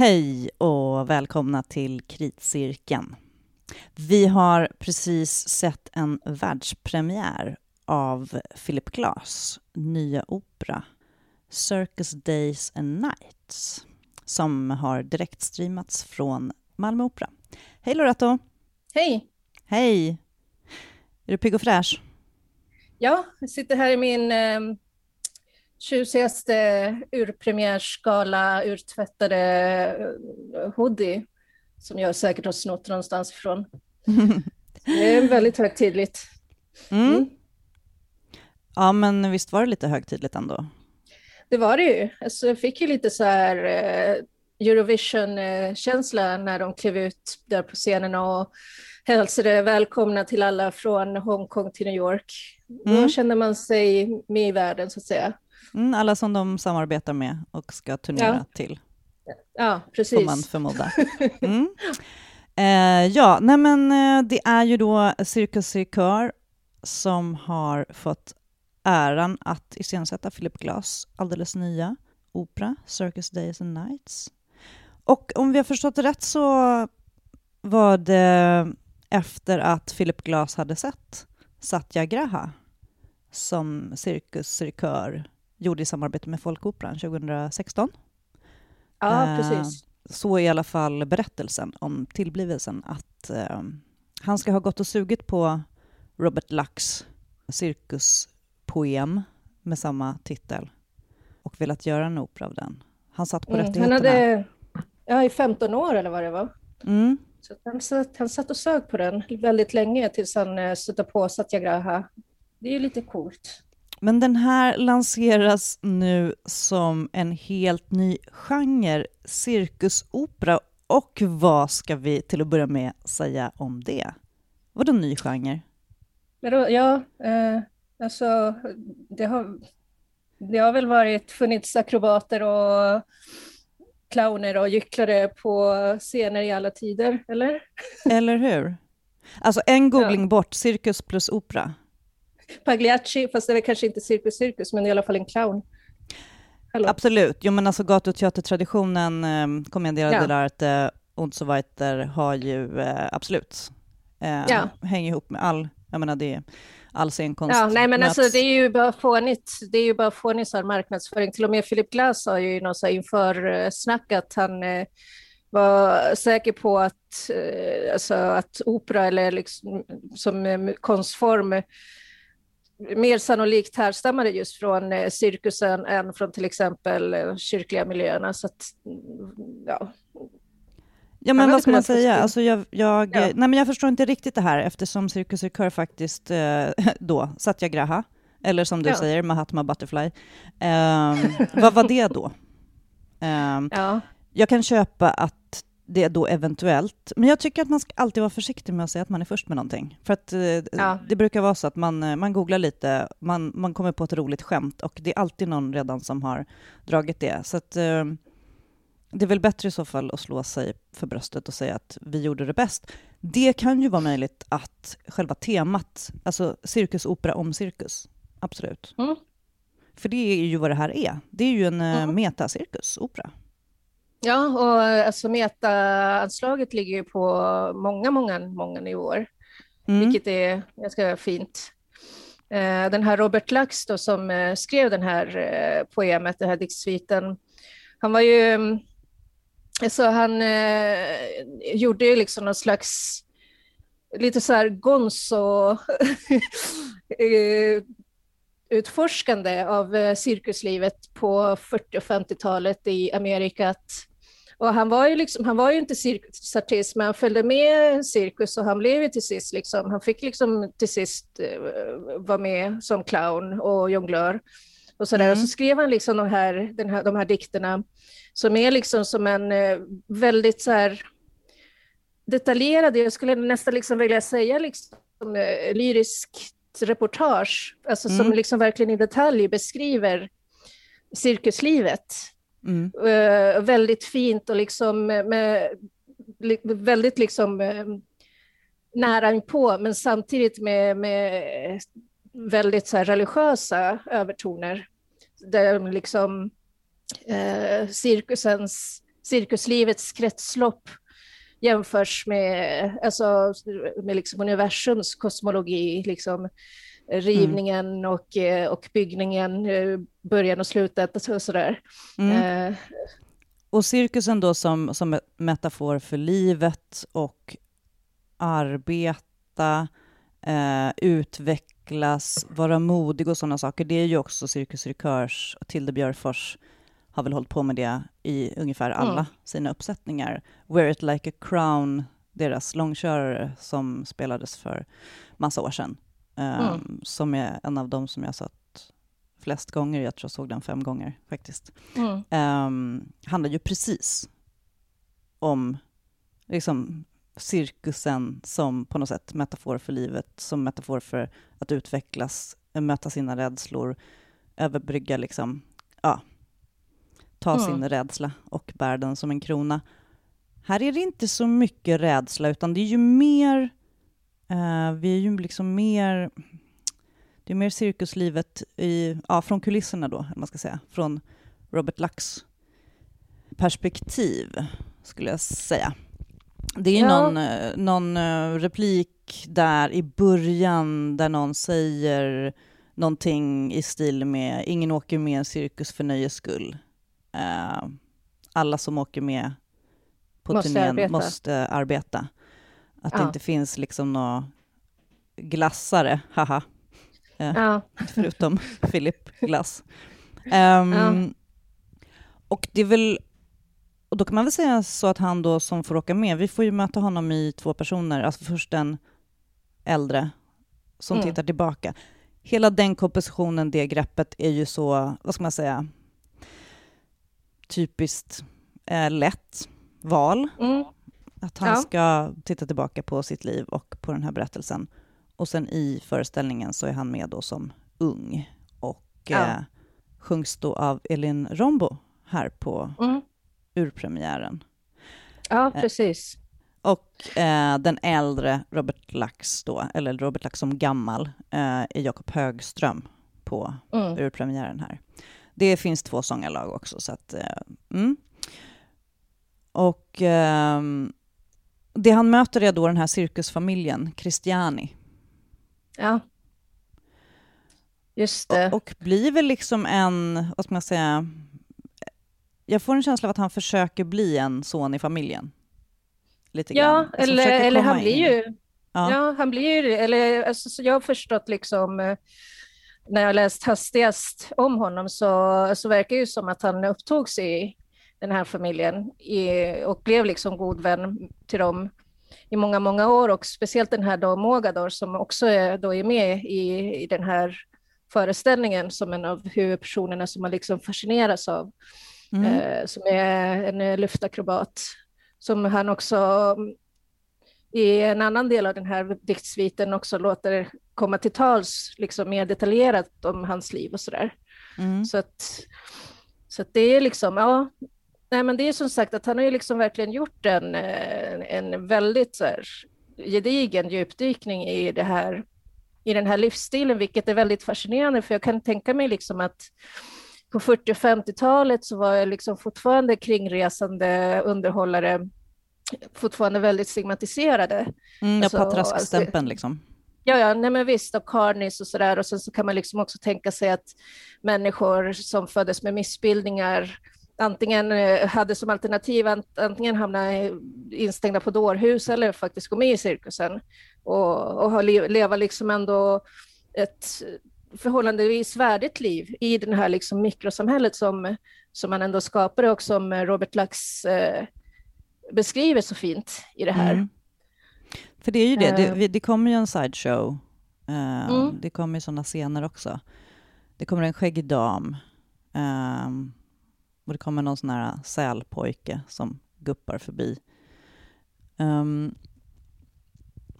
Hej och välkomna till Kritcirkeln. Vi har precis sett en världspremiär av Philip Glass nya opera Circus Days and Nights som har direktstreamats från Malmö Opera. Hej Loretto! Hej! Hej! Är du pigg och fräsch? Ja, jag sitter här i min eh, tjusigaste urpremiärskala, urtvättade eh, hoodie som jag säkert har snott någonstans ifrån. Det är väldigt högtidligt. Mm. Mm. Ja, men visst var det lite högtidligt ändå? Det var det ju. Alltså, jag fick ju lite så här eh, Eurovision-känsla när de klev ut där på scenen och hälsade välkomna till alla från Hongkong till New York. Mm. Då känner man sig med i världen så att säga. Mm, alla som de samarbetar med och ska turnera ja. till. Ja, precis. Får man förmoda. Mm. Eh, ja, nej men eh, det är ju då Cirkus Cirkör som har fått äran att iscensätta Philip Glass alldeles nya opera, Circus Days and Nights. Och om vi har förstått det rätt så var det efter att Philip Glass hade sett Satyagraha som Cirkus Cirkör gjorde i samarbete med Folkoperan 2016. Ja, precis. Så är i alla fall berättelsen om tillblivelsen att eh, han ska ha gått och sugit på Robert Lucks cirkuspoem med samma titel och velat göra en opera av den. Han satt på mm, rättigheterna. Han hade, ja, i 15 år eller vad det var. Mm. Så han, satt, han satt och sög på den väldigt länge tills han eh, stötte på Satyagraha. Det är ju lite coolt. Men den här lanseras nu som en helt ny genre, cirkusopera. Och vad ska vi till att börja med säga om det? Vadå ny genre? Ja, eh, alltså det har, det har väl varit funnits akrobater och clowner och gycklare på scener i alla tider, eller? Eller hur? Alltså en googling ja. bort, cirkus plus opera. Pagliacci, fast det är kanske inte cirkus cirkus, men i alla fall en clown. Hallå. Absolut. Jo, men alltså gatuteatertraditionen, eh, Commedia ja. dell'arte und so weiter har ju eh, absolut eh, ja. hänger ihop med all, jag menar det all scenkonst. Ja, nej men alltså det är ju bara fånigt, det är ju bara fånig marknadsföring. Till och med Philip Glass har ju något så inför snack att han eh, var säker på att, eh, alltså, att opera eller liksom, som eh, konstform mer sannolikt härstammade just från eh, cirkusen än från till exempel eh, kyrkliga miljöerna. Så att, mm, ja. Ja, men vad ska man säga? Alltså jag, jag, ja. nej, men jag förstår inte riktigt det här eftersom Cirkus Cirkör faktiskt eh, då, Satyagraha, eller som du ja. säger, Mahatma Butterfly. Eh, vad var det då? Eh, ja. Jag kan köpa att det då eventuellt. Men jag tycker att man ska alltid vara försiktig med att säga att man är först med någonting. För att eh, ja. det brukar vara så att man, eh, man googlar lite, man, man kommer på ett roligt skämt och det är alltid någon redan som har dragit det. Så att, eh, det är väl bättre i så fall att slå sig för bröstet och säga att vi gjorde det bäst. Det kan ju vara möjligt att själva temat, alltså cirkusopera om cirkus, absolut. Mm. För det är ju vad det här är. Det är ju en mm. metacirkusopera. Ja, och alltså meta-anslaget ligger ju på många, många, många nivåer, mm. vilket är ganska fint. Eh, den här Robert Lax då, som eh, skrev den här eh, poemet, den här diktsviten, han var ju, alltså han gjorde ju liksom någon slags lite så här gonzo utforskande av cirkuslivet på 40 och 50-talet i Amerika. Och han var ju, liksom, han var ju inte cirkusartist, men han följde med cirkus och han blev ju till sist, liksom, han fick liksom till sist uh, vara med som clown och jonglör. Och så, mm. och så skrev han liksom de här, den här, de här dikterna som är liksom som en uh, väldigt så här detaljerad, jag skulle nästan liksom vilja säga liksom, uh, lyrisk reportage, alltså mm. som liksom verkligen i detalj beskriver cirkuslivet. Mm. Uh, väldigt fint och liksom med, väldigt liksom uh, nära på, men samtidigt med, med väldigt så här, religiösa övertoner. Där liksom uh, cirkusens cirkuslivets kretslopp jämförs med, alltså, med liksom universums kosmologi, liksom, rivningen mm. och, och byggningen, början och slutet och sådär. Mm. Eh. Och cirkusen då som, som metafor för livet och arbeta, eh, utvecklas, vara modig och sådana saker. Det är ju också Cirkus Rikörs och Tilde Björfors har väl hållit på med det i ungefär alla mm. sina uppsättningar. Wear it like a crown, deras långkörare som spelades för massa år sedan, mm. som är en av dem som jag sett flest gånger. Jag tror jag såg den fem gånger faktiskt. Mm. Um, handlar ju precis om liksom, cirkusen som på något sätt metafor för livet, som metafor för att utvecklas, möta sina rädslor, överbrygga liksom, ja, ta mm. sin rädsla och bära den som en krona. Här är det inte så mycket rädsla, utan det är ju mer, uh, vi är ju liksom mer, det är mer cirkuslivet i, ja, från kulisserna då, man ska säga, från Robert Lux perspektiv, skulle jag säga. Det är ja. någon, eh, någon eh, replik där i början där någon säger någonting i stil med ”ingen åker med en cirkus för nöjes skull”. Uh, alla som åker med på måste turnén arbeta. måste arbeta. Att ja. det inte finns liksom några glassare, haha. Uh, ja. Förutom Philip Glass. Um, och det är väl och då kan man väl säga så att han då som får åka med, vi får ju möta honom i två personer, alltså först en äldre som mm. tittar tillbaka. Hela den kompositionen, det greppet är ju så, vad ska man säga, typiskt eh, lätt val. Mm. Att han ja. ska titta tillbaka på sitt liv och på den här berättelsen. Och sen i föreställningen så är han med då som ung och ja. eh, sjungs då av Elin Rombo här på mm urpremiären. Ja, eh, precis. Och eh, den äldre Robert Lax då, eller Robert Lax som gammal, eh, är Jakob Högström på mm. urpremiären här. Det finns två sångarlag också, så att... Eh, mm. Och eh, det han möter är då den här cirkusfamiljen, Christiani. Ja. Just det. Och, och blir väl liksom en, vad ska man säga, jag får en känsla av att han försöker bli en son i familjen. Lite ja, grann. Alltså eller, eller han blir ju... Ja. ja. han blir ju... Eller, alltså, jag har förstått liksom eh, när jag läst hastigast om honom så, så verkar det ju som att han upptogs i den här familjen och blev liksom god vän till dem i många, många år och speciellt den här då Mogador som också är, då är med i, i den här föreställningen som en av huvudpersonerna som man liksom fascineras av mm. eh, som är en eh, luftakrobat, som han också i en annan del av den här diktsviten också låter komma till tals liksom mer detaljerat om hans liv och sådär. Mm. Så, att, så att det är liksom, ja, nej men det är som sagt att han har ju liksom verkligen gjort en, eh, en väldigt så här, gedigen djupdykning i det här i den här livsstilen, vilket är väldigt fascinerande, för jag kan tänka mig liksom att på 40 och 50-talet så var jag liksom fortfarande kringresande underhållare fortfarande väldigt stigmatiserade. Mm, ja, alltså, patraskstämpeln alltså, liksom. Ja, ja, nej men visst, och Carnis och sådär. Och sen så kan man liksom också tänka sig att människor som föddes med missbildningar antingen eh, hade som alternativ antingen hamna instängda på dårhus eller faktiskt gå med i cirkusen och, och leva liksom ändå ett förhållandevis värdigt liv i det här liksom mikrosamhället som, som man ändå skapade och som Robert Lax eh, beskriver så fint i det här. Mm. För det är ju det, det, eh. det kommer ju en sideshow. Uh, mm. Det kommer ju sådana scener också. Det kommer en skäggig dam. Um, och det kommer någon sån här sälpojke som guppar förbi. Um,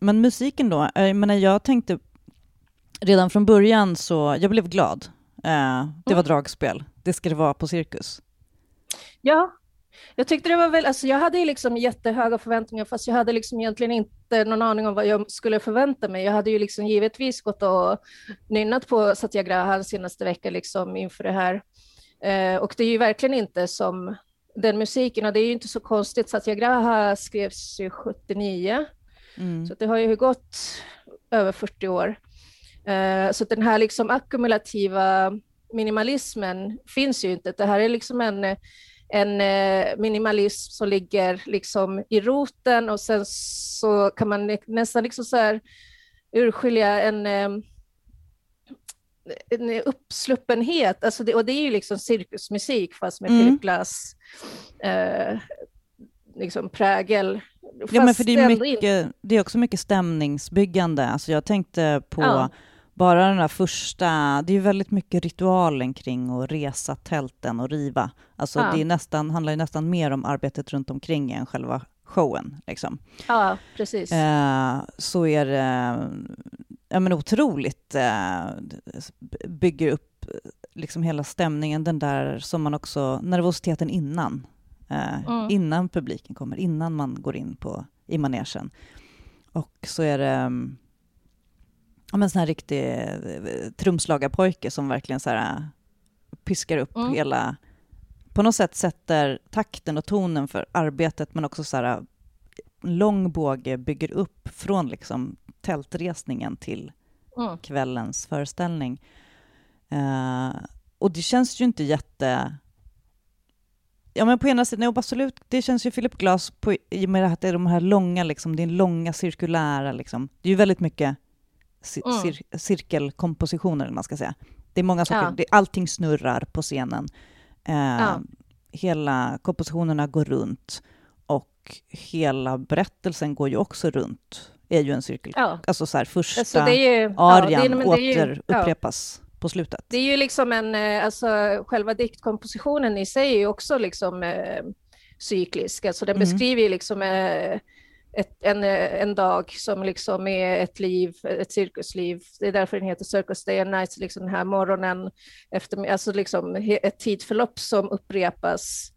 men musiken då, jag menar jag tänkte redan från början så, jag blev glad. Eh, det var mm. dragspel. Det ska det vara på cirkus. Ja, jag tyckte det var väl, alltså jag hade liksom jättehöga förväntningar fast jag hade liksom egentligen inte någon aning om vad jag skulle förvänta mig. Jag hade ju liksom givetvis gått och nynnat på Satyagraha senaste veckan liksom inför det här. Eh, och det är ju verkligen inte som den musiken. Och det är ju inte så konstigt, Satyagraha skrevs ju 79, mm. så det har ju gått över 40 år. Uh, så den här liksom ackumulativa minimalismen finns ju inte. Det här är liksom en, en eh, minimalism som ligger liksom i roten och sen så kan man nästan liksom så urskilja en, eh, en uppsluppenhet, alltså det, och det är ju liksom cirkusmusik fast med mm. Glass eh, liksom prägel. ja, men för det är, mycket, det är också mycket stämningsbyggande. Alltså jag tänkte på ja bara den där första, det är ju väldigt mycket ritualen kring att resa tälten och riva. Alltså ja. det är nästan, handlar ju nästan mer om arbetet runt omkring än själva showen. Liksom. Ja, precis. Eh, så är det ja, men otroligt, eh, bygger upp liksom hela stämningen, den där som man också, nervositeten innan, eh, mm. innan publiken kommer, innan man går in på, i manegen. Och så är det ja, men sån här riktig eh, trumslagarpojke som verkligen så här, piskar upp mm. hela... På något sätt sätter takten och tonen för arbetet, men också så här, lång båge bygger upp från liksom tältresningen till mm. kvällens föreställning. Uh, och det känns ju inte jätte... Ja, men på ena sidan, jo, absolut, det känns ju Philip Glass på, i och med att det är de här långa, liksom, det är långa cirkulära, liksom. det är ju väldigt mycket mm. cir cirkelkompositioner, eller man ska säga. Det är många saker, ja. det, allting snurrar på scenen. Eh, ja. Hela kompositionerna går runt och hela berättelsen går ju också runt. Är ju en cirkel. Ja. Alltså så här, första alltså ju, arian ja, åter upprepas på slutet. Det är ju liksom en, eh, alltså själva diktkompositionen i sig är ju också liksom eh, cyklisk. Alltså den mm. beskriver ju liksom eh, ett, en, en dag som liksom är ett liv, ett cirkusliv. Det är därför den heter Circus Day and Night, liksom den här morgonen, efter, alltså liksom ett tidsförlopp som upprepas,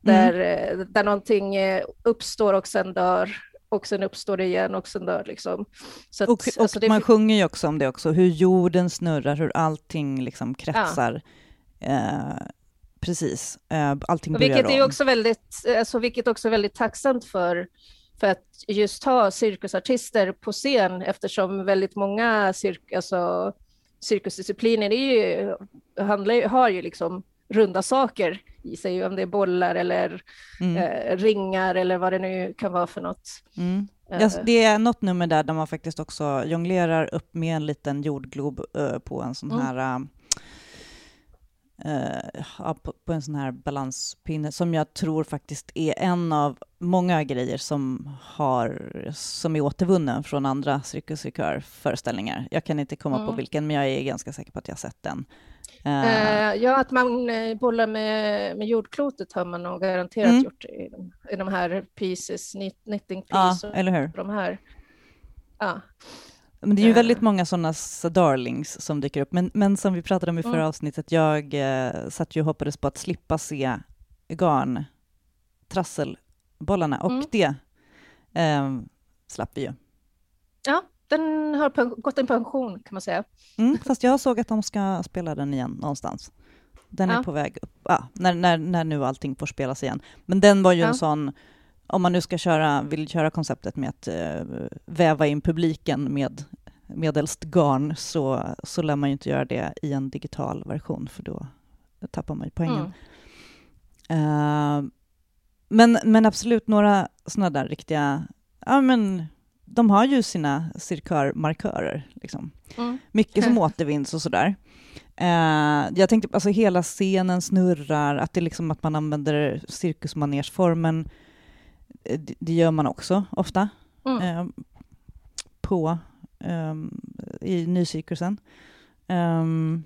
där, mm. där någonting eh, uppstår och sen dör och sen uppstår det igen och sen dör liksom. Att, och, och alltså man sjunger ju också om det också, hur jorden snurrar, hur allting liksom kretsar. Ja. Eh, precis, eh, allting börjar vilket är också väldigt, alltså, Vilket också är väldigt tacksamt för för att just ha cirkusartister på scen eftersom väldigt många cirk, alltså, cirkusdiscipliner är ju, handlar, har ju liksom runda saker i sig, om det är bollar eller mm. eh, ringar eller vad det nu kan vara för något. Mm. Ja, det är något nummer där, där man faktiskt också jonglerar upp med en liten jordglob uh, på en sån mm. här uh, uh, på, på, en sån här balanspinne som jag tror faktiskt är en av många grejer som, har, som är återvunnen från andra Cirkus föreställningar Jag kan inte komma mm. på vilken, men jag är ganska säker på att jag har sett den. Uh, ja, att man eh, bollar med, med jordklotet har man nog garanterat mm. gjort i de, i de här pieces, knitting pieces. Ja, eller hur? De här. Ja. Men det är ju väldigt många sådana darlings som dyker upp, men, men som vi pratade om i förra mm. avsnittet, jag eh, satt ju och hoppades på att slippa se garn, trasselbollarna, och mm. det eh, slapp vi ju. Ja, den har gått en pension kan man säga. Mm, fast jag såg att de ska spela den igen någonstans. Den ja. är på väg upp, ja, när, när, när nu allting får spelas igen. Men den var ju ja. en sån, om man nu ska köra, vill köra konceptet med att uh, väva in publiken med medelst garn så, så lär man ju inte göra det i en digital version, för då tappar man ju poängen. Mm. Uh, men, men absolut några sådana där riktiga, ja men de har ju sina cirkörmarkörer. Liksom. Mm. Mycket som återvinns och sådär. Uh, jag tänkte, alltså hela scenen snurrar, att det är liksom att man använder cirkusmanersformen. Eh, det, det gör man också ofta mm. uh, på, um, i nycirkusen. Um,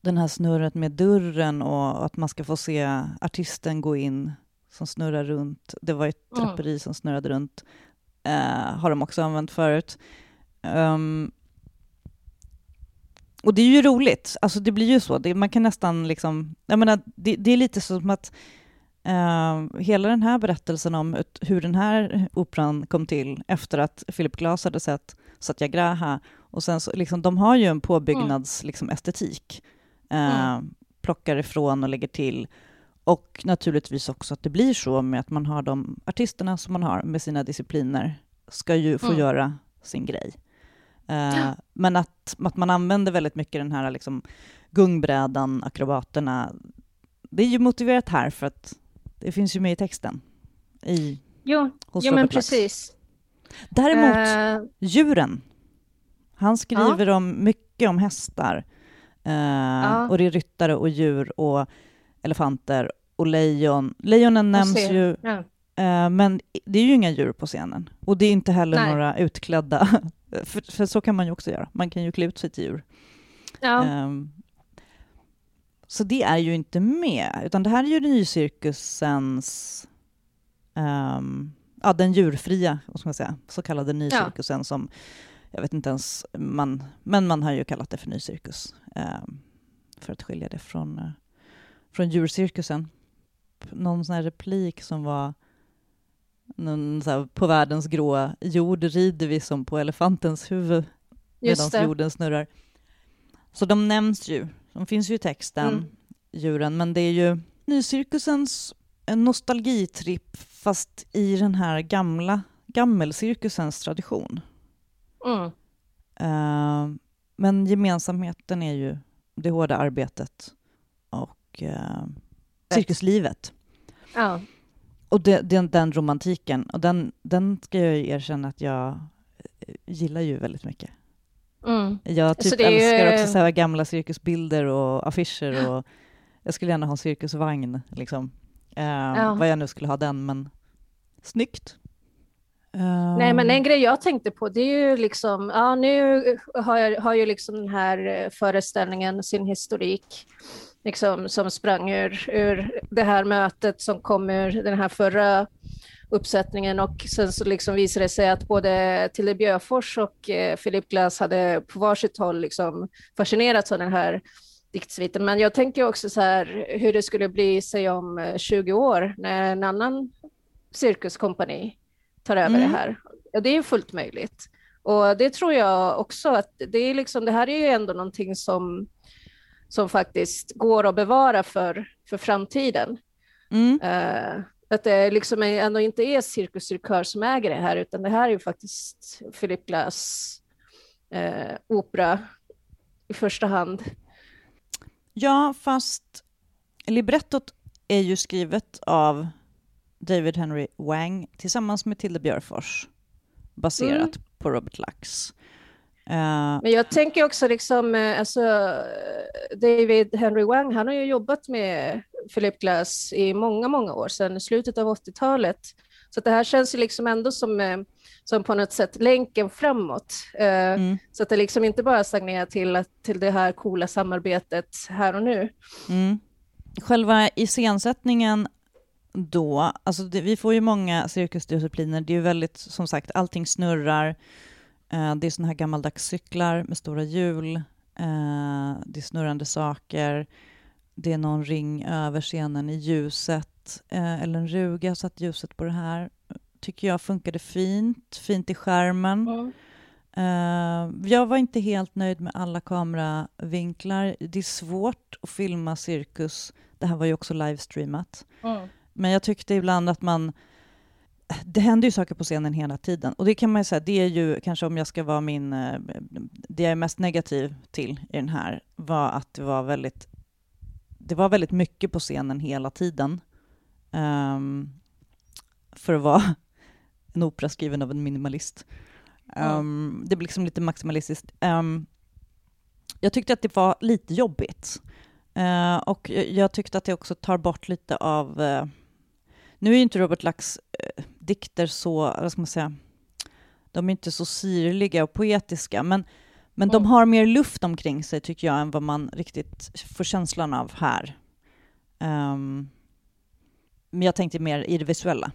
den här snurret med dörren och att man ska få se artisten gå in som snurrar runt. Det var ett mm. draperi som snurrade runt eh, har de också använt förut. Um, och det är ju roligt, alltså det blir ju så. Det, man kan nästan liksom, jag menar, det, det är lite som att uh, hela den här berättelsen om ut, hur den här operan kom till efter att Philip Glass hade sett Satyagraha, och sen så, liksom, de har ju en påbyggnadsestetik, mm. liksom, estetik. Uh, mm. plockar ifrån och lägger till. Och naturligtvis också att det blir så med att man har de artisterna som man har med sina discipliner ska ju få mm. göra sin grej. Uh. Men att, att man använder väldigt mycket den här liksom, gungbrädan, akrobaterna, det är ju motiverat här för att det finns ju med i texten. I, jo, hos jo men precis. Däremot, uh, djuren. Han skriver ja. om mycket om hästar. Uh, ja. Och det är ryttare och djur och elefanter och lejon. Lejonen nämns ju, ja. uh, men det är ju inga djur på scenen. Och det är inte heller Nej. några utklädda, för, för, så kan man ju också göra. Man kan ju klä ut sig till djur. Ja. Um, så det är ju inte med, utan det här är ju nycirkusens, um, ja den djurfria, vad ska man säga, så kallade nycirkusen ja. som, jag vet inte ens, man, men man har ju kallat det för nycirkus, um, för att skilja det från, uh, från djurcirkusen. Någon sån här replik som var, någon så här, på världens gråa jord rider vi som på elefantens huvud medan jorden snurrar. Så de nämns ju de finns ju i texten, mm. djuren, men det är ju nycirkusens nostalgitripp fast i den här gamla gammelcirkusens tradition. Mm. Uh, men gemensamheten är ju det hårda arbetet och uh, cirkuslivet. Ja. Och det, det, den romantiken, och den, den ska jag erkänna att jag eh, gillar ju väldigt mycket. Mm. Jag typ älskar ju... också så här gamla cirkusbilder och affischer och jag skulle gärna ha en cirkusvagn, liksom. Uh, ja. Vad jag nu skulle ha den, men snyggt. Uh... Nej, men en grej jag tänkte på, det är ju liksom, ja nu har, jag, har ju liksom den här eh, föreställningen sin historik, liksom som sprang ur, ur det här mötet som kom ur den här förra uppsättningen och sen så liksom visade det sig att både Tilde Bjöfors och eh, Philip Glass hade på varsitt håll liksom fascinerats av den här diktsviten. Men jag tänker också så här hur det skulle bli sig om 20 eh, år när en annan cirkuskompani tar över mm. det här. Ja, det är fullt möjligt. Och det tror jag också att det är liksom, det här är ju ändå någonting som, som faktiskt går att bevara för, för framtiden. Mm. Uh, att det liksom ändå inte är Cirkus Cirkör som äger det här, utan det här är ju faktiskt Philip Glass eh, opera i första hand. Ja, fast librettot är ju skrivet av David Henry Wang tillsammans med Tilde Björfors, baserat mm. på Robert Lax. Uh, Men jag tänker också liksom, eh, alltså, David Henry Wang, han har ju jobbat med Philip Glass i många, många år, sedan slutet av 80-talet. Så det här känns ju liksom ändå som, eh, som på något sätt länken framåt. Mm. Så att det liksom inte bara stagnerar till, till det här coola samarbetet här och nu. Mm. Själva iscensättningen då, alltså det, vi får ju många cirkusdiscipliner, det är ju väldigt, som sagt, allting snurrar, Eh, det är såna här gammaldags cyklar med stora hjul. Eh, det är snurrande saker. Det är någon ring över scenen i ljuset, eh, eller en ruga satt ljuset på det här. tycker jag funkade fint, fint i skärmen. Mm. jag var inte helt nöjd med alla kameravinklar. Det är svårt att filma cirkus. Det här var ju också livestreamat. Mm. Men jag tyckte ibland att man det händer ju saker på scenen hela tiden. Och det kan man ju säga, det är ju kanske om jag ska vara min... Eh, det jag är mest negativ till i den här var att det var väldigt... Det var väldigt mycket på scenen hela tiden. Um, för att vara en opera skriven av en minimalist. Um, mm. Det blir liksom lite maximalistiskt. Um, jag tyckte att det var lite jobbigt. Uh, och jag tyckte att det också tar bort lite av... Uh, nu är ju inte Robert Lax uh, dikter så, vad ska man säga, de är inte så syrliga och poetiska, men, men mm. de har mer luft omkring sig tycker jag än vad man riktigt får känslan av här. Um, men jag tänkte mer i det visuella.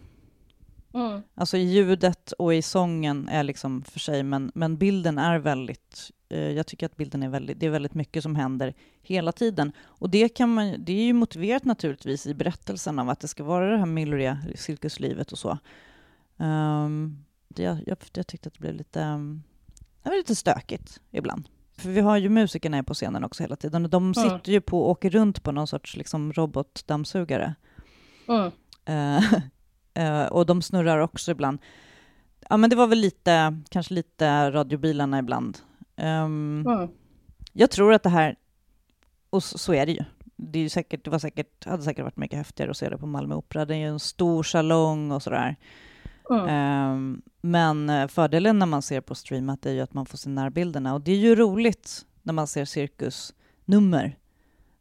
Mm. Alltså ljudet och i sången är liksom för sig, men, men bilden är väldigt... Eh, jag tycker att bilden är väldigt... Det är väldigt mycket som händer hela tiden. Och det, kan man, det är ju motiverat naturligtvis i berättelsen av att det ska vara det här myllriga cirkuslivet och så. Um, det, jag, jag, tyckte att det blev lite, um, det var lite stökigt ibland. för vi har ju musikerna på scenen också hela tiden, och de sitter mm. ju på och åker runt på någon sorts liksom, robotdammsugare. Mm. Uh, och de snurrar också ibland. Ja, men det var väl lite, kanske lite radiobilarna ibland. Um, mm. Jag tror att det här, och så, så är det ju, det, är säkert, det var säkert, hade säkert varit mycket häftigare att se det på Malmö Opera. Det är ju en stor salong och sådär. Mm. Um, men eh, fördelen när man ser på streamat är ju att man får se närbilderna och det är ju roligt när man ser cirkusnummer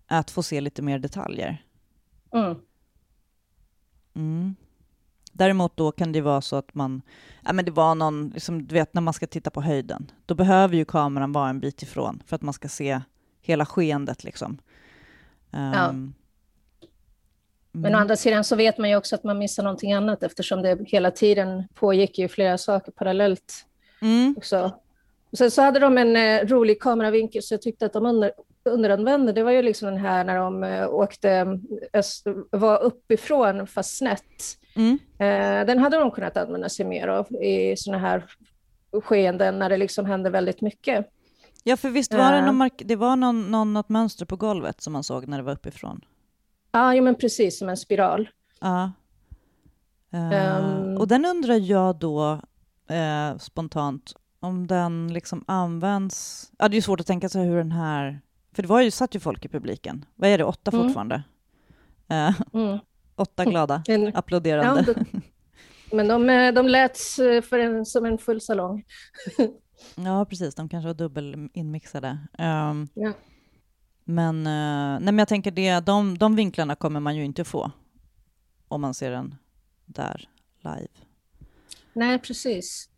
att få se lite mer detaljer. Mm. Mm. Däremot då kan det vara så att man, ja men det var någon, liksom, du vet när man ska titta på höjden, då behöver ju kameran vara en bit ifrån för att man ska se hela skeendet liksom. Um, ja. Men å andra sidan så vet man ju också att man missar någonting annat eftersom det hela tiden pågick ju flera saker parallellt. Mm. Också. Och sen så hade de en eh, rolig kameravinkel så jag tyckte att de under, underanvände. Det var ju liksom den här när de eh, åkte, öst, var uppifrån fast snett. Mm. Eh, den hade de kunnat använda sig mer av i sådana här skeenden när det liksom hände väldigt mycket. Ja, för visst var det, eh. någon, det var någon, någon, något mönster på golvet som man såg när det var uppifrån? Ja, jo, men precis som en spiral. Ja. Uh, um, och den undrar jag då uh, spontant om den liksom används... Ja, det är svårt att tänka sig hur den här... För det var ju, satt ju folk i publiken. Vad är det, åtta mm. fortfarande? Uh, mm. Åtta glada, en, applåderande. Ja, de, men de, de lät för en, som en full salong. ja, precis. De kanske var dubbel inmixade. Um, ja. Men, uh, nej, men jag tänker det, de, de vinklarna kommer man ju inte få om man ser den där live. Nej, precis.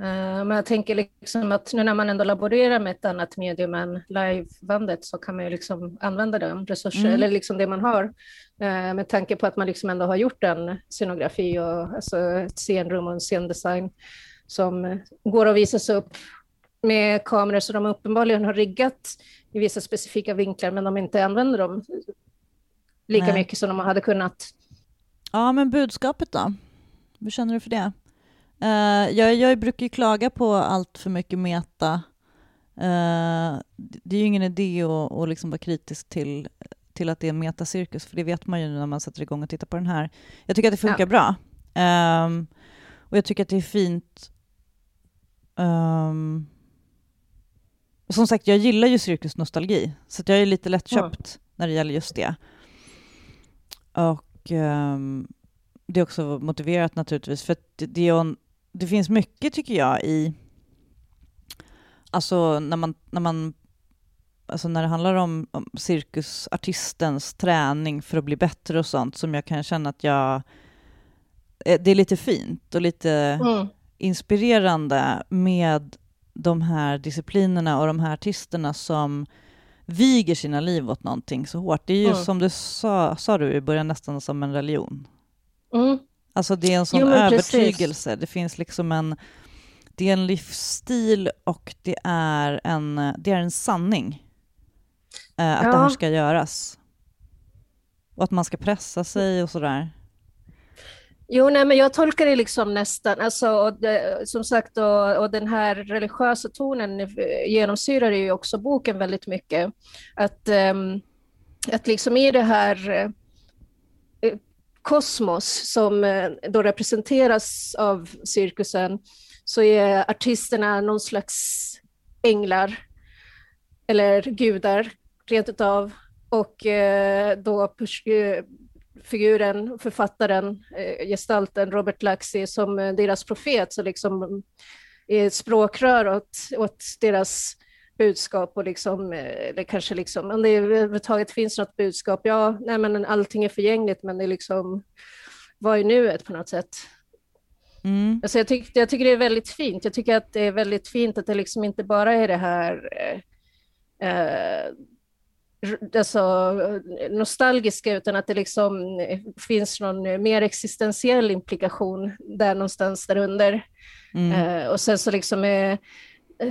Uh, men jag tänker liksom att nu när man ändå laborerar med ett annat medium än livebandet så kan man ju liksom använda de resurser, mm. eller liksom det man har. Uh, med tanke på att man liksom ändå har gjort en scenografi och alltså ett scenrum och en scendesign som går att visas upp med kameror så de uppenbarligen har riggat i vissa specifika vinklar, men de inte använder dem lika Nej. mycket som de hade kunnat. Ja, men budskapet då? Hur känner du för det? Uh, jag, jag brukar ju klaga på allt för mycket meta. Uh, det är ju ingen idé att, att liksom vara kritisk till, till att det är en metacirkus, för det vet man ju när man sätter igång och tittar på den här. Jag tycker att det funkar ja. bra. Um, och jag tycker att det är fint um, som sagt, jag gillar ju cirkusnostalgi, så jag är lite lättköpt mm. när det gäller just det. Och um, det är också motiverat naturligtvis, för det, det, det, finns mycket, tycker jag, i... Alltså när man, när man alltså när det handlar om, om cirkusartistens träning för att bli bättre och sånt, som jag kan känna att jag... Eh, det är lite fint och lite mm. inspirerande med de här disciplinerna och de här artisterna som viger sina liv åt någonting så hårt. Det är ju mm. som du sa, sa du i början nästan som en religion. Mm. Alltså det är en sån jo, övertygelse. Precis. Det finns liksom en, det är en livsstil och det är en, det är en sanning eh, att ja. det här ska göras. Och att man ska pressa sig och sådär. Jo, nej, men jag tolkar det liksom nästan, alltså, och det, som sagt, och, och, den här religiösa tonen genomsyrar ju också boken väldigt mycket. Att, um, att liksom i det här kosmos som eh, då representeras av cirkusen så är artisterna någon slags änglar eller gudar rent utav. Och eh, då eh, figuren, författaren, gestalten Robert Laxi som deras profet, så liksom är ett språkrör åt, åt deras budskap och liksom, eh, eller kanske liksom, om det överhuvudtaget finns något budskap, ja, nej men allting är förgängligt, men det är liksom, vad är nuet på något sätt? Mm. Alltså jag, tyck, jag tycker det är väldigt fint. Jag tycker att det är väldigt fint att det liksom inte bara är det här eh, alltså, nostalgiska utan att det liksom finns någon mer existentiell implikation där någonstans där under. Mm. Uh, och sen så liksom är,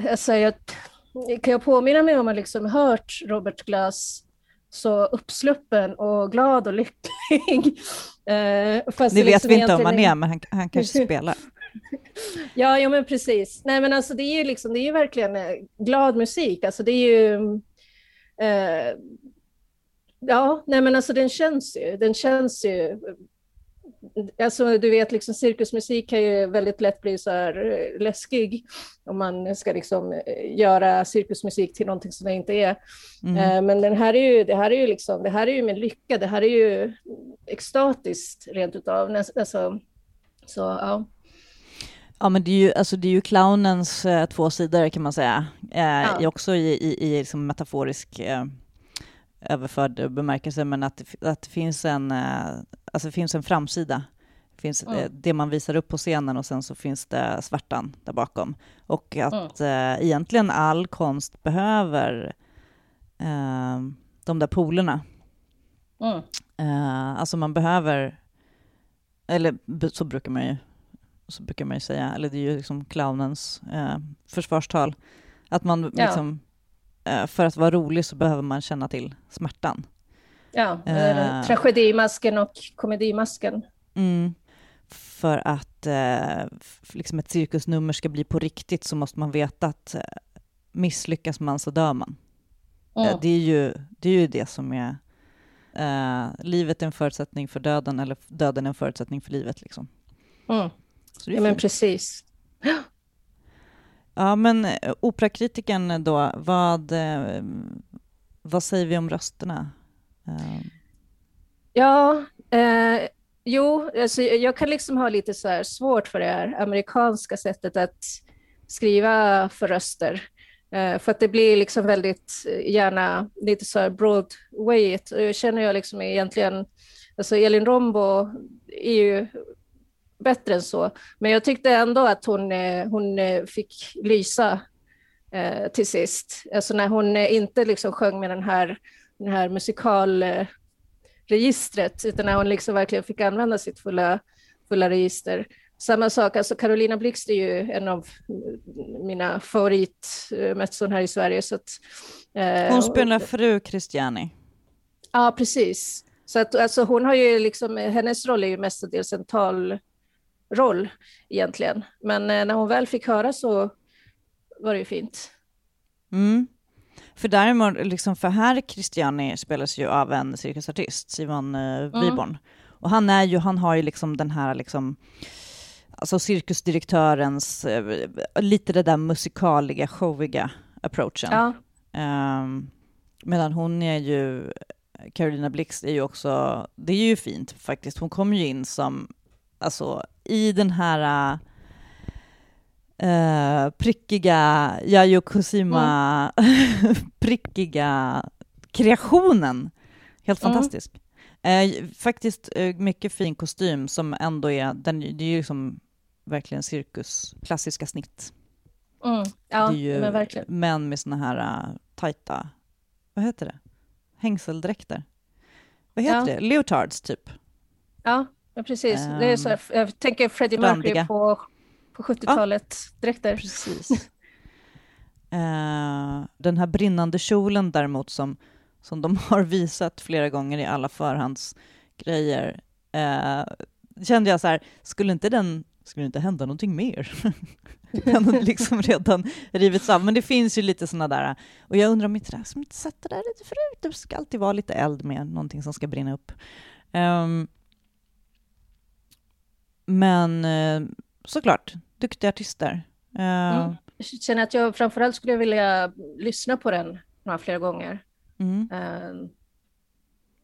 alltså jag, kan jag påminna mig om att liksom hört Robert Glass så uppsluppen och glad och lycklig. Uh, fast det vet liksom vi inte om han är, men han, han kanske spelar. ja, ja, men precis. Nej, men alltså det är ju liksom, det är verkligen eh, glad musik. Alltså det är ju... Eh, ja, nej, men alltså den känns ju. Den känns ju Alltså, du vet, liksom, cirkusmusik kan ju väldigt lätt bli så här eh, läskig om man ska liksom eh, göra cirkusmusik till någonting som det inte är. Mm. Eh, men den här är ju, det här är ju liksom, det här är ju med lycka, det här är ju extatiskt rent utav. Alltså, så, ja. Ja, men det är ju, alltså, det är ju clownens eh, två sidor kan man säga, eh, ja. också i, i, i liksom metaforisk eh, överförd bemärkelse, men att, att det finns en, alltså det finns en framsida. Det finns mm. det man visar upp på scenen och sen så finns det svärtan där bakom. Och att mm. äh, egentligen all konst behöver äh, de där polerna. Mm. Äh, alltså man behöver, eller så brukar man ju, så brukar man ju säga, eller det är ju liksom clownens äh, försvarstal, att man ja. liksom Eh, för att vara rolig så behöver man känna till smärtan. Ja, uh, tragedimasken och komedimasken. Mm. För att eh, liksom ett cirkusnummer ska bli på riktigt så måste man veta att eh, misslyckas man så dör man. Mm. Eh, det, är ju, det är ju det som är... Eh, livet är en förutsättning för döden, eller döden är en förutsättning för livet. Liksom. Mm. ja, men precis. Ja, men eh, operakritikern då, vad, eh, vad säger vi om rösterna? Ehm. Ja, eh, jo, alltså jag kan liksom ha lite så här svårt för det här amerikanska sättet att skriva för röster. Eh, för att det blir liksom väldigt eh, gärna lite så här Broadway. Jag känner jag liksom egentligen, alltså Elin Rombo är ju bättre än så. Men jag tyckte ändå att hon, eh, hon eh, fick lysa eh, till sist. Alltså när hon inte liksom sjöng med den här, den här musikalregistret, utan när hon liksom verkligen fick använda sitt fulla, fulla register. Samma sak, alltså Carolina Blixt är ju en av mina favoritmetson här i Sverige. Så att, eh, hon spelar fru Christiani. Ja, precis. Så att, alltså, hon har ju liksom, hennes roll är ju mestadels en tal, roll egentligen. Men eh, när hon väl fick höra så var det ju fint. Mm. För däremot, liksom, för här Christiani spelas ju av en cirkusartist, Simon eh. Mm. Och han är ju, han har ju liksom den här liksom, alltså cirkusdirektörens, eh, lite det där musikaliga, showiga approachen. Ja. Um, medan hon är ju, Carolina Blix är ju också, det är ju fint faktiskt, hon kommer ju in som alltså i den här uh, prickiga Yayo Kusima mm. prickiga kreationen. Helt mm. fantastisk. Uh, faktiskt uh, mycket fin kostym som ändå är, den, det är ju liksom verkligen cirkus, klassiska snitt. Mm. Ja, ju men verkligen. män med såna här uh, tajta, vad heter det, hängseldräkter. Vad heter ja. det? Leotards typ. Ja, Ja, precis. Um, det är så här, ehm, jag tänker Freddie Mercury på, på 70-talet ja, dräkter. Precis. uh, den här brinnande kjolen däremot som, som de har visat flera gånger i alla förhandsgrejer uh, kände jag så här, skulle inte den skulle inte hända någonting mer? den har liksom redan rivits av. Men det finns ju lite sådana där, och jag undrar om inte det som inte sett det där lite förut. Det ska alltid vara lite eld med någonting som ska brinna upp. Um, men eh, såklart, duktiga artister. Eh, mm. Jag känner att jag framförallt skulle vilja lyssna på den några flera gånger. Mm. Uh,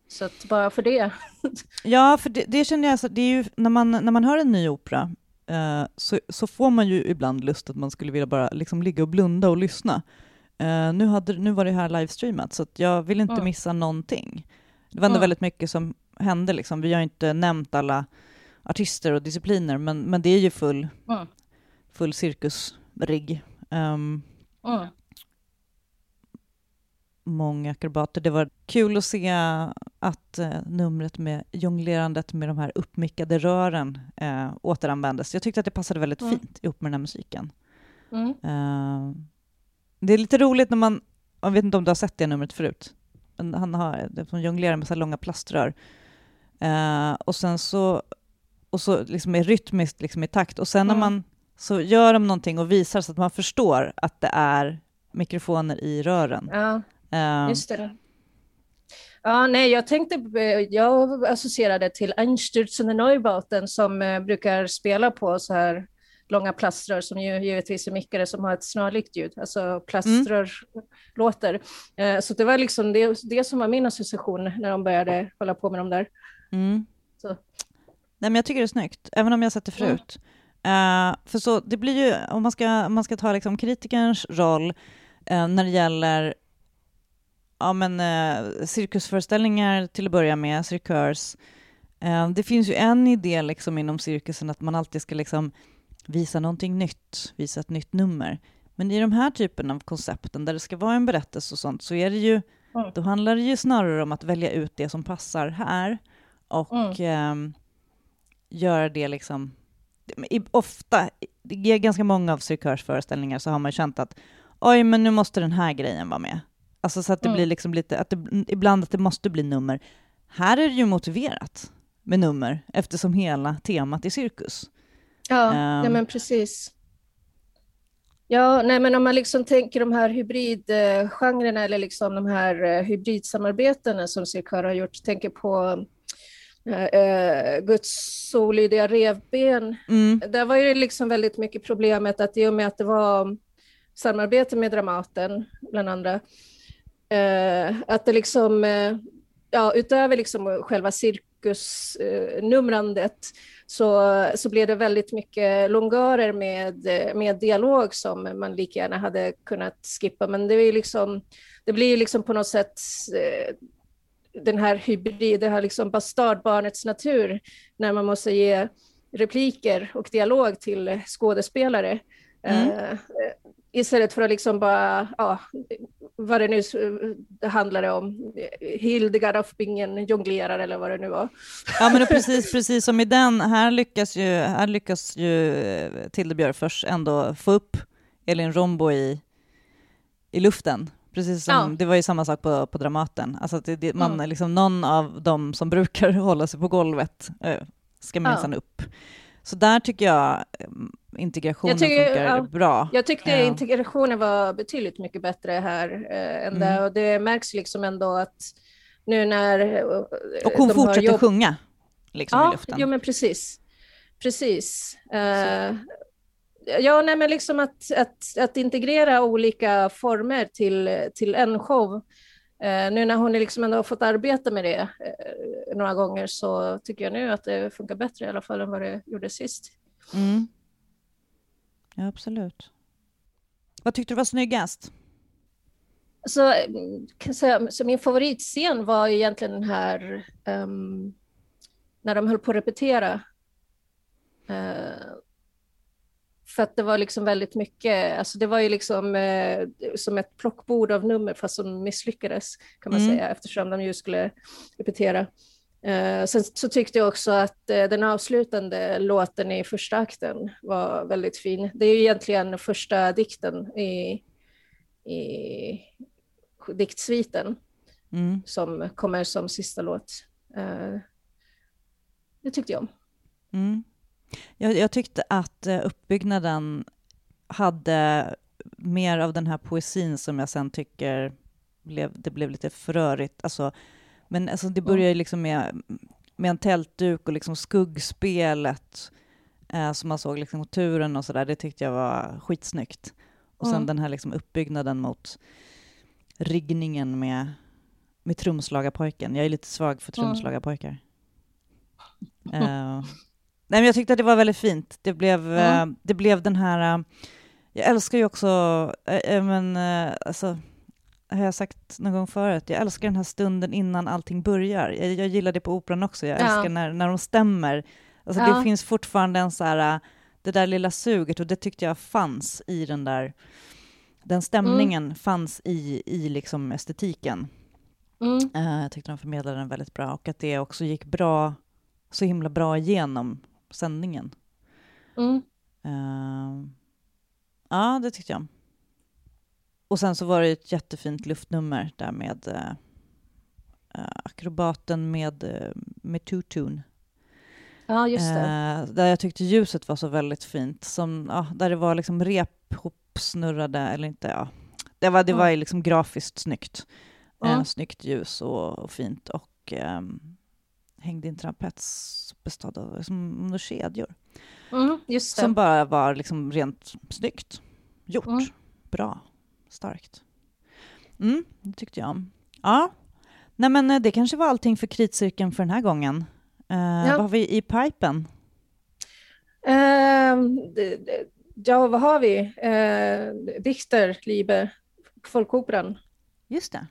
så att bara för det. ja, för det, det känner jag, så, det är ju när man, när man hör en ny opera uh, så, så får man ju ibland lust att man skulle vilja bara liksom ligga och blunda och lyssna. Uh, nu, hade, nu var det här livestreamat, så jag vill inte mm. missa någonting. Det var ändå mm. väldigt mycket som hände. Liksom. Vi har inte nämnt alla artister och discipliner, men, men det är ju full, mm. Full cirkusrigg. Um, mm. Många akrobater. Det var kul att se att uh, numret med jonglerandet med de här uppmickade rören uh, återanvändes. Jag tyckte att det passade väldigt mm. fint ihop med den här musiken. Uh, det är lite roligt när man, jag vet inte om du har sett det numret förut, han har, det jonglerar med så långa plaströr. Uh, och sen så och så liksom är rytmiskt liksom i takt. Och sen mm. när man så gör de någonting och visar så att man förstår att det är mikrofoner i rören. Ja, uh, just det. Ja, nej, jag tänkte, jag associerade till Einstürzende Neubauten som eh, brukar spela på så här långa plaströr som ju givetvis är mickare som har ett snarlikt ljud, alltså plaströr mm. låter. Eh, så det var liksom det, det som var min association när de började hålla på med de där. Mm. Nej, men jag tycker det är snyggt, även om jag sett det förut. Mm. Uh, för så, det blir ju, om man ska, om man ska ta liksom kritikerns roll uh, när det gäller ja, men, uh, cirkusföreställningar till att börja med, cirkurs. det finns ju en idé liksom inom cirkusen att man alltid ska liksom visa någonting nytt, visa ett nytt nummer. Men i de här typen av koncepten där det ska vara en berättelse och sånt så är det ju, mm. då handlar det ju snarare om att välja ut det som passar här och mm. eh, göra det liksom... Ofta, i ganska många av cirkörsföreställningar så har man känt att oj, men nu måste den här grejen vara med. Alltså så att det mm. blir liksom lite, att det, ibland att det måste bli nummer. Här är det ju motiverat med nummer eftersom hela temat är cirkus. Ja, um, nej men precis. Ja, nej men om man liksom tänker de här hybridgenrerna eller liksom de här eh, hybridsamarbetena som Cirkör har gjort, tänker på äh, Guds olydiga revben. Mm. Där var ju liksom väldigt mycket problemet att i och med att det var samarbete med Dramaten, bland andra, äh, att det liksom, äh, ja, utöver liksom själva cirkusnumrandet så, så blev det väldigt mycket långörer med, med dialog som man lika gärna hade kunnat skippa. Men det, är liksom, det blir liksom på något sätt eh, den här hybrid, det här liksom bastardbarnets natur, när man måste ge repliker och dialog till skådespelare. Mm. Uh, istället för att liksom bara, ja, vad det nu det handlade om, Hildegard af Bingen jonglerar eller vad det nu var. Ja, men precis, precis som i den, här lyckas ju, här lyckas ju Tilde Björfors ändå få upp Elin Rombo i, i luften. Precis som, ja. det var ju samma sak på, på Dramaten. Alltså det, det, man, mm. liksom, någon av dem som brukar hålla sig på golvet äh, ska minsann ja. upp. Så där tycker jag integrationen tycker, funkar ja, bra. Jag tyckte ja. integrationen var betydligt mycket bättre här äh, än mm. det, och det märks liksom ändå att nu när... Äh, och hon fortsätter jobb... sjunga liksom ja, i luften. Ja, men precis. Precis. Uh, ja, nej, men liksom att, att, att integrera olika former till, till en show. Uh, nu när hon liksom ändå har fått arbeta med det uh, några gånger så tycker jag nu att det funkar bättre i alla fall än vad det gjorde sist. Mm. Ja, absolut. Vad tyckte du var snyggast? Så, säga, så min favoritscen var egentligen den här um, när de höll på att repetera. Uh, för att det var liksom väldigt mycket, alltså det var ju liksom uh, som ett plockbord av nummer fast som misslyckades kan man mm. säga eftersom de ju skulle repetera. Eh, sen så tyckte jag också att eh, den avslutande låten i första akten var väldigt fin. Det är ju egentligen första dikten i, i diktsviten mm. som kommer som sista låt. Eh, det tyckte jag om. Mm. Jag, jag, tyckte att uppbyggnaden hade mer av den här poesin som jag sen tycker blev, det blev lite förrörigt. Alltså, men alltså, det börjar liksom med, med en tältduk och liksom skuggspelet eh, som man såg liksom turen och sådär. Det tyckte jag var skitsnyggt. Och sen mm. den här liksom uppbyggnaden mot riggningen med, med trumslagarpojken. Jag är lite svag för trumslagarpojkar. Mm. Uh, nej, men jag tyckte att det var väldigt fint. Det blev, mm. uh, det blev den här... Uh, jag älskar ju också... men, alltså, har jag sagt någon gång förut, jag älskar den här stunden innan allting börjar. Jag, jag gillar det på operan också, jag älskar ja. när, när de stämmer. Alltså ja. Det finns fortfarande en så här, det där lilla suget och det tyckte jag fanns i den där, den stämningen mm. fanns i, i liksom estetiken. Mm. Jag tyckte de förmedlade den väldigt bra och att det också gick bra, så himla bra igenom sändningen. Mm. Uh, ja, det tyckte jag. Och sen så var det ett jättefint luftnummer där med uh, akrobaten med, uh, med tutun. Ja, just det. Där jag tyckte ljuset var så väldigt fint. Som, ja, där det var liksom rep hopsnurrade, eller inte, ja. Det var, det var liksom grafiskt snyggt. Eh, snyggt ljus och, och fint. Och eh, hängde i en trapets bestådd av som under kedjor. Mm, som bara var liksom rent snyggt gjort. Mm. Bra. Starkt. Mm, det tyckte jag om. Ja. Nej, men eh, det kanske var allting för kritcirkeln för den här gången. Uh, ja. Vad har vi i pipen? Uh, ja, vad har vi? Uh, Dichter, Liebe, Folkoperan. Just det.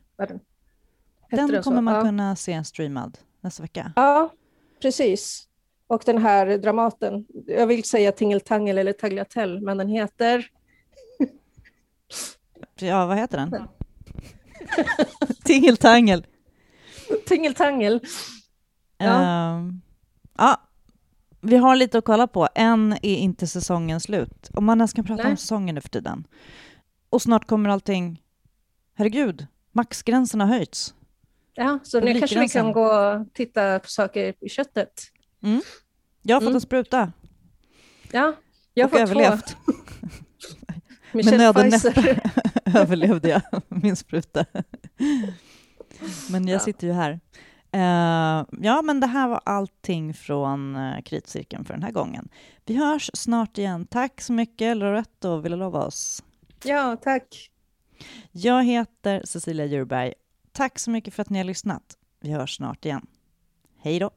Den, den kommer man ja. kunna se streamad nästa vecka. Ja, precis. Och den här Dramaten, jag vill säga Tingeltangel eller Tagliatell, men den heter... ja, vad heter den? Tingeltangel. Tingeltangel. Ja. Uh, ja, vi har lite att kolla på. Än är inte säsongen slut. Om man ens kan prata Nej. om säsongen nu för tiden. Och snart kommer allting... Herregud, maxgränsen har höjts. Ja, så nu kanske vi kan gå och titta på saker i köttet. Mm. Jag har fått mm. en spruta. Ja, jag har fått överlevt. två. Med nöd och näppe överlevde jag min spruta. men jag ja. sitter ju här. Uh, ja, men det här var allting från uh, Kritcirkeln för den här gången. Vi hörs snart igen. Tack så mycket, Loretto och Villalobos. Ja, tack. Jag heter Cecilia Djurberg. Tack så mycket för att ni har lyssnat. Vi hörs snart igen. Hej då.